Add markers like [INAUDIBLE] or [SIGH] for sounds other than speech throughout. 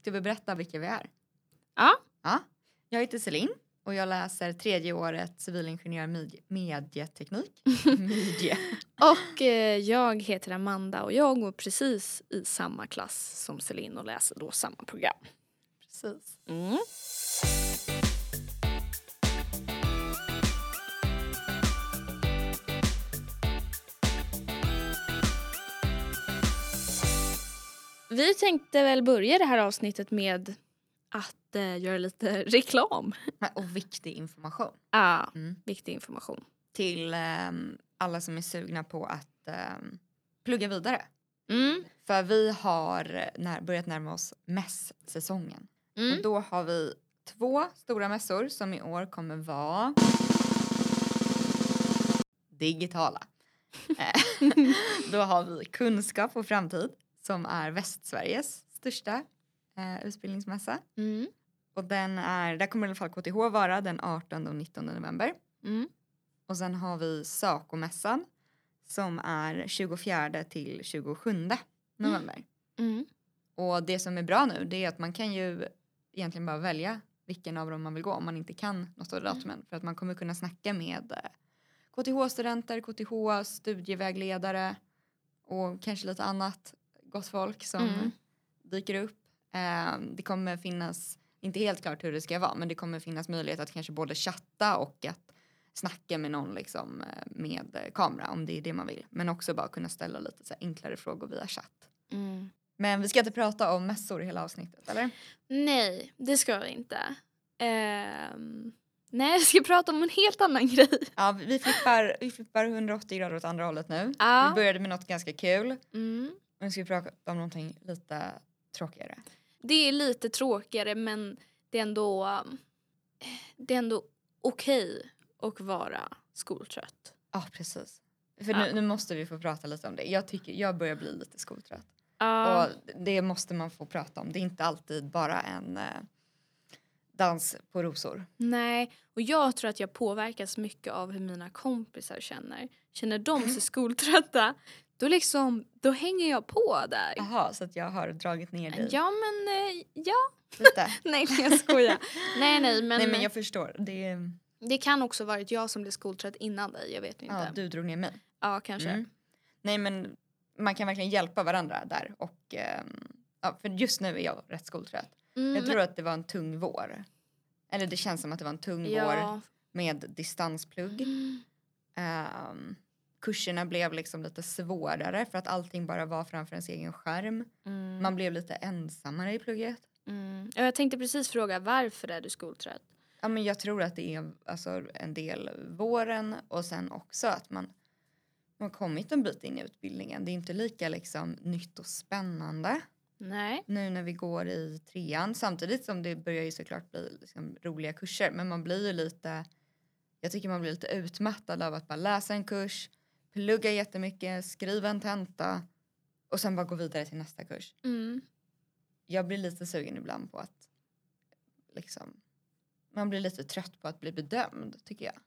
Ska vi berätta vilka vi är? Ja. Ja. Jag heter Celine och jag läser tredje året civilingenjör med medieteknik. [LAUGHS] Medie. Och eh, jag heter Amanda och jag går precis i samma klass som Celine och läser då samma program. Precis. Mm. Vi tänkte väl börja det här avsnittet med att eh, göra lite [LAUGHS] reklam. Och viktig information. Ja, Mm. viktig information. Till ehm, alla som är sugna på att ehm, plugga vidare. Mm. För vi har när, börjat närma oss mässäsongen. Mm. Och då har vi två stora mässor som i år kommer vara digitala. [LAUGHS] Eh, [LAUGHS] då har vi Kunskap och framtid som är Västsveriges största eh, utbildningsmässa. Mm. Och den är, där kommer i alla fall KTH vara den 18 och 19 november. Mm. Och sen har vi Sacomässan som är 24 till 27 november. Mm. Och det som är bra nu det är att man kan ju egentligen bara välja vilken av dem man vill gå om man inte kan något av datumen. För att man kommer kunna snacka med eh, KTH-studenter, KTH, studievägledare och kanske lite annat gott folk som Mm. dyker upp. Eh, det kommer finnas, inte helt klart hur det ska vara, men det kommer finnas möjlighet att kanske både chatta och att snacka med någon liksom eh, med kamera om det är det man vill. Men också bara kunna ställa lite så enklare frågor via chatt. Mm. Men vi ska inte prata om mässor i hela avsnittet, eller? Nej, det ska jag inte. Ehm, nej, jag ska prata om en helt annan grej. Ja, vi flippar, vi flippar 180 grader åt andra hållet nu. Ja. Vi började med något ganska kul. Mm. Nu ska vi prata om någonting lite tråkigare. Det är lite tråkigare men det är ändå, det är ändå okej att vara skoltrött. Ja, precis. För Ja. nu, nu måste vi få prata lite om det. Jag, tycker, jag börjar bli lite skoltrött. Ja. Och det måste man få prata om. Det är inte alltid bara en eh, dans på rosor. Nej, och jag tror att jag påverkas mycket av hur mina kompisar känner. Känner de sig [LAUGHS] skoltrötta, då liksom, då hänger jag på där. Jaha, så att jag har dragit ner dig Ja men, eh, ja. lite. [LAUGHS] Nej jag skojar. nej nej men, Nej men jag förstår. Det det kan också varit jag som blev skoltrött innan dig, jag vet inte. ja, du drog ner mig. Ja, kanske. Mm. Nej men man kan verkligen hjälpa varandra där och ehm, ja, för just nu är jag rätt skoltrött. Mm, Jag tror att det var en tung vår. Eller det känns som att det var en tung men- vår ja. med distansplugg. Mm. Ehm, kurserna blev liksom lite svårare för att allting bara var framför ens egen skärm. Mm. Man blev lite ensammare i plugget. Mm. Ja, Jag tänkte precis fråga varför är du skoltrött? Ja, men jag tror att det är alltså, en del våren och sen också att man, man har kommit en bit in i utbildningen. Det är inte lika liksom, nytt och spännande Nej. nu när vi går i trean samtidigt som det börjar ju såklart bli liksom, roliga kurser men man blir ju lite jag tycker man blir lite utmattad av att bara läsa en kurs plugga jättemycket, skriva en tenta och sen bara gå vidare till nästa kurs. Mm. Jag blir lite sugen ibland på att liksom man blir lite trött på att bli bedömd tycker jag.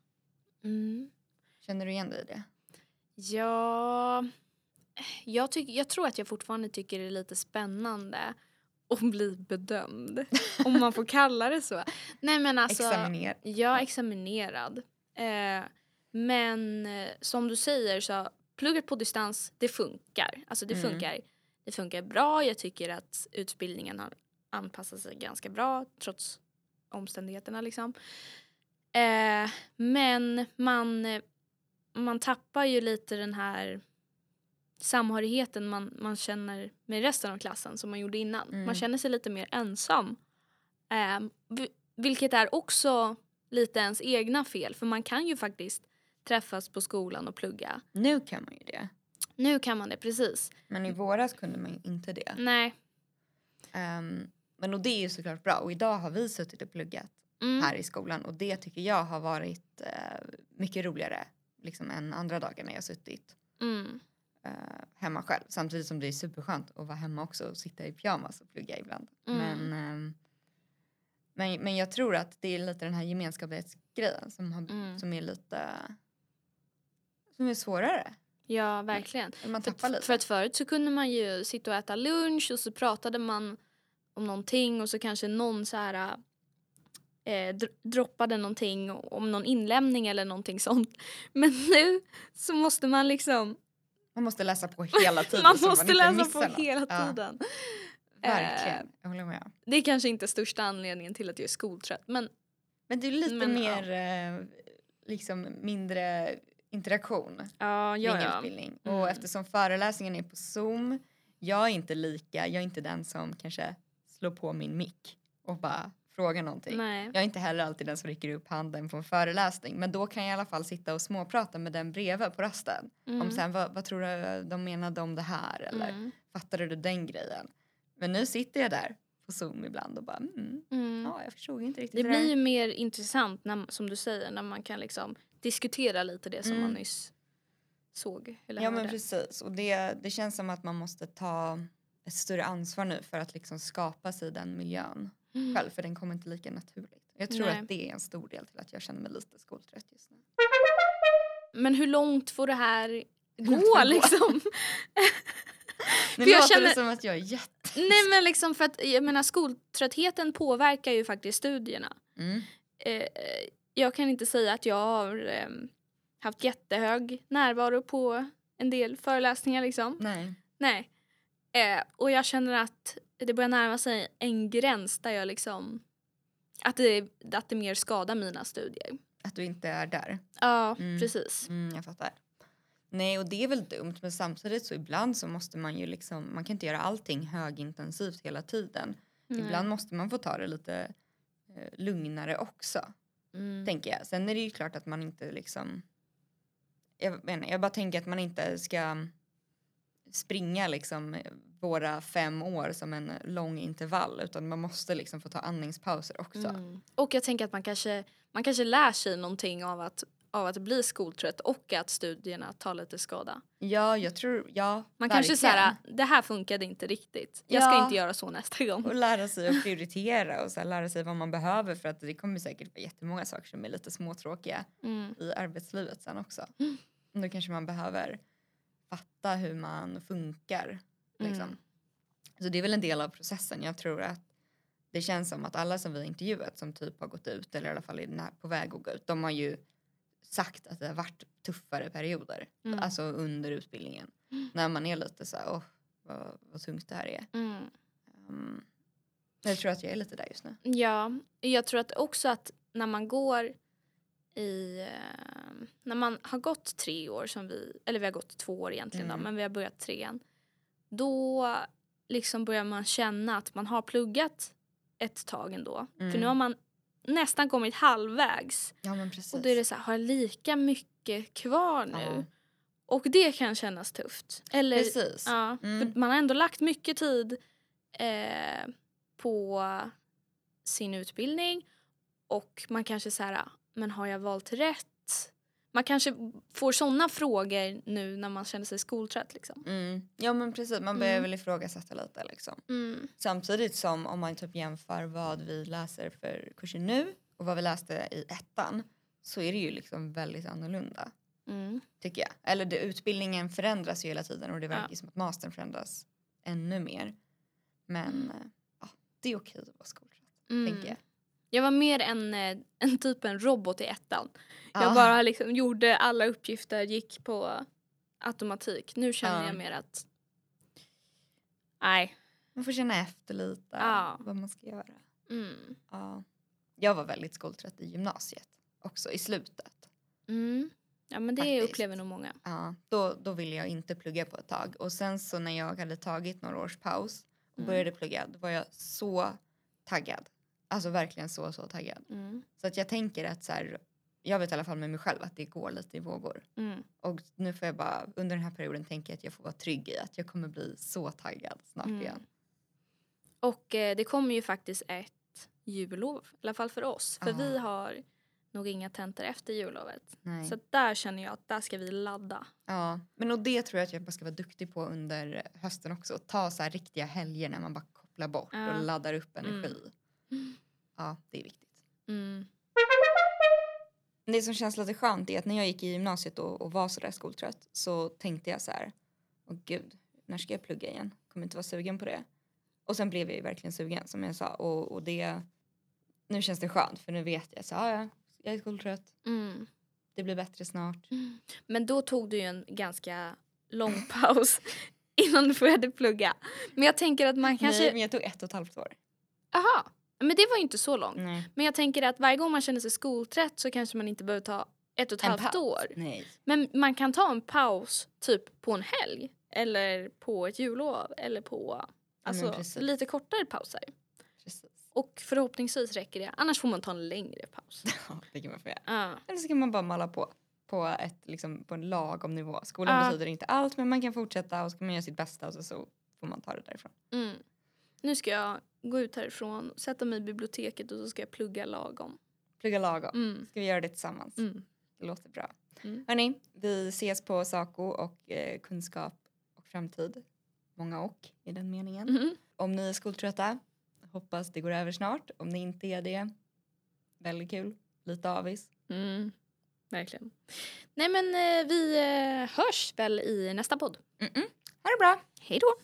Mm. Känner du igen dig i det? Ja, jag, tyck, jag tror att jag fortfarande tycker det är lite spännande att bli bedömd. [LAUGHS] om man får kalla det så. Nej men alltså. Examiner. Jag är examinerad. Eh, men eh, som du säger så plugget på distans det funkar. Alltså det Mm. funkar. Det funkar bra. Jag tycker att utbildningen har anpassat sig ganska bra trots omständigheterna liksom. Eh, men man, eh, man tappar ju lite den här samhörigheten man, man känner med resten av klassen som man gjorde innan. Mm. Man känner sig lite mer ensam. Eh, vi- vilket är också lite ens egna fel för man kan ju faktiskt träffas på skolan och plugga. Nu kan man ju det. Nu kan man det precis. Men i våras kunde man ju inte det. Nej. Ehm, men och det är ju såklart bra och idag har vi suttit och pluggat Mm. här i skolan och det tycker jag har varit eh, mycket roligare liksom än andra dagar när jag suttit Mm. eh, hemma själv. Samtidigt som det är superskönt att vara hemma också och sitta i pyjamas och plugga ibland. Mm. Men, ehm, men, men jag tror att det är lite den här gemenskapsgrejen som, har, Mm. som är lite som är svårare. Ja, verkligen. Man För, tappar lite. för att förut så kunde man ju sitta och äta lunch och så pratade man om någonting och så kanske någon så här eh, dr- droppade någonting om någon inlämning eller någonting sånt. [LAUGHS] Men nu så måste man liksom, Man måste läsa på [LAUGHS] hela tiden man måste inte läsa på något. hela Ja, tiden. verkligen, Eh, jag håller med. Det är kanske inte största anledningen till att jag är skoltrött men Men det är lite Men, ja. mer, eh, liksom mindre interaktion ja, kring ja, utbildning. Mm. Och eftersom föreläsningen är på zoom, jag är inte lika, jag är inte den som kanske slår på min mick och bara frågar någonting. Nej. Jag är inte heller alltid den som räcker upp handen på en föreläsning men då kan jag i alla fall sitta och småprata med den bredvid på rasten. Om Mm. sen vad, vad tror du de menade om det här eller Mm. fattade du den grejen? Men nu sitter jag där på zoom ibland och bara mm, Mm. ja jag förstod inte riktigt Det det blir ju mer intressant när, som du säger när man kan liksom diskutera lite det som Mm. man nyss såg eller Ja hörde. men precis och det, det känns som att man måste ta ett större ansvar nu för att liksom skapa sig den miljön Mm. själv för den kommer inte lika naturligt. Jag tror Nej. att det är en stor del till att jag känner mig lite skoltrött just nu. Men hur långt får det här gå liksom? [LAUGHS] [LAUGHS] Nu jag låter känner- det som att jag är jätte... Nej men liksom för att jag menar skoltröttheten påverkar ju faktiskt studierna. Mm. Eh, jag kan inte säga att jag har eh, haft jättehög närvaro på en del föreläsningar liksom. Nej. Nej. Eh, och jag känner att det börjar närma sig en gräns där jag liksom att det, att det mer skadar mina studier. Att du inte är där. Ja, Mm. precis. Mm, jag fattar. Nej, och det är väl dumt, men samtidigt så ibland så måste man ju liksom, man kan inte göra allting högintensivt hela tiden. Nej. Ibland måste man få ta det lite eh, lugnare också, Mm. tänker jag. Sen är det ju klart att man inte liksom, jag menar, jag bara tänker att man inte ska springa liksom våra fem år som en lång intervall utan man måste liksom få ta andningspauser också. Mm. Och jag tänker att man kanske, man kanske lär sig någonting av att, av att bli skoltrött och att studierna tar lite skada. Ja, jag tror, ja, Man verkligen. kanske säger det här funkade inte riktigt. Jag ska Ja. inte göra så nästa gång. Och lära sig att prioritera och så lära sig vad man behöver för att det kommer säkert vara jättemånga saker som är lite småtråkiga Mm. i arbetslivet sen också. Då kanske man behöver fatta hur man funkar. Liksom. Mm. Så det är väl en del av processen. Jag tror att det känns som att alla som vi intervjuat som typ har gått ut eller i alla fall är på väg att gå ut. De har ju sagt att det har varit tuffare perioder. Mm. Alltså under utbildningen. När man är lite så här, åh vad, vad tungt det här är. Mm. Um, jag tror att jag är lite där just nu. Ja, jag tror att också att när man går i... Eh, när man har gått tre år som vi... Eller vi har gått två år egentligen Mm. då, men vi har börjat trean. Då liksom börjar man känna att man har pluggat ett tag ändå. För Mm. nu har man nästan kommit halvvägs. Ja. Och då är det så här, har jag lika mycket kvar nu? Ja. Och det kan kännas tufft. Eller, Precis. Ja, Mm. man har ändå lagt mycket tid eh, på sin utbildning och man kanske så här, men har jag valt rätt? Man kanske får såna frågor nu när man känner sig skoltrött liksom. Mm. Ja men precis, man börjar Mm. väl ifrågasätta lite liksom. Mm. Samtidigt som om man typ jämför vad vi läser för kurser nu och vad vi läste i ettan så är det ju liksom väldigt annorlunda Mm. tycker jag. Eller det, utbildningen förändras ju hela tiden och det verkar Ja. som att mastern förändras ännu mer. Men Mm. eh, ja, det är okej att vara skoltrött, Mm. tänker jag. Jag var mer en, eh, en typ en robot i ettan. Jag Ja. bara liksom gjorde alla uppgifter, gick på automatik. Nu känner Ja. jag mer att nej. Man får känna efter lite Ja. vad man ska göra. Mm. Ja. Jag var väldigt skoltrött i gymnasiet också i slutet. Mm. Ja men det Faktiskt. upplever nog många. Ja, då, då ville jag inte plugga på ett tag. Och sen så när jag hade tagit några års paus och Mm. började plugga då var jag så taggad. Alltså verkligen så, så taggad. Mm. Så att jag tänker att så här, jag vet i alla fall med mig själv att det går lite i vågor. Mm. Och nu får jag bara under den här perioden tänka att jag får vara trygg i att jag kommer bli så taggad snart Mm. igen. Och eh, det kommer ju faktiskt ett jullov, i alla fall för oss. För Ja. vi har nog inga tentor efter jullovet. Nej. Så där känner jag att där ska vi ladda. Ja, men och det tror jag att jag bara ska vara duktig på under hösten också. Ta så riktiga helger när man bara kopplar bort Ja. och laddar upp energi. Mm. Ja, det är viktigt. Mm. Det som känns lite skönt är att när jag gick i gymnasiet och, och var sådär skoltrött så tänkte jag så här, åh gud, när ska jag plugga igen? Kommer inte vara sugen på det. Och sen blev jag ju verkligen sugen som jag sa och, och det, nu känns det skönt för nu vet jag så ja, ja, jag är skoltrött, Mm. det blir bättre snart. Men då tog du ju en ganska lång [LAUGHS] paus innan du började plugga. Men jag tänker att man kanske... Nej, men jag tog ett och ett halvt år. Aha, men det var ju inte så långt. Nej. Men jag tänker att varje gång man känner sig skoltrött så kanske man inte behöver ta ett och ett En halvt paus. år. Nej. Men man kan ta en paus typ på en helg eller på ett jullov eller på alltså, lite kortare pauser. Precis. Och förhoppningsvis räcker det. Annars får man ta en längre paus. [LAUGHS] Ja, det kan man få göra. Ja. Eller så kan man bara malla på på, ett, liksom, på en lagom nivå. Skolan Ja. betyder inte allt men man kan fortsätta och så kan man göra sitt bästa och så, så får man ta det därifrån. Mm. Nu ska jag gå ut härifrån, sätta mig i biblioteket och så ska jag plugga lagom. Plugga lagom. Mm. Ska vi göra det tillsammans? Mm. Det låter bra. Mm. Hörni, vi ses på Saco och eh, kunskap och framtid. Många och i den meningen. Mhm. Om ni är skoltrötta, hoppas det går över snart. Om ni inte är det, väldigt kul. Lite avis. Mm. Verkligen. Nej men eh, vi eh, hörs väl i nästa podd. Mm-mm. Ha det bra! Hej då!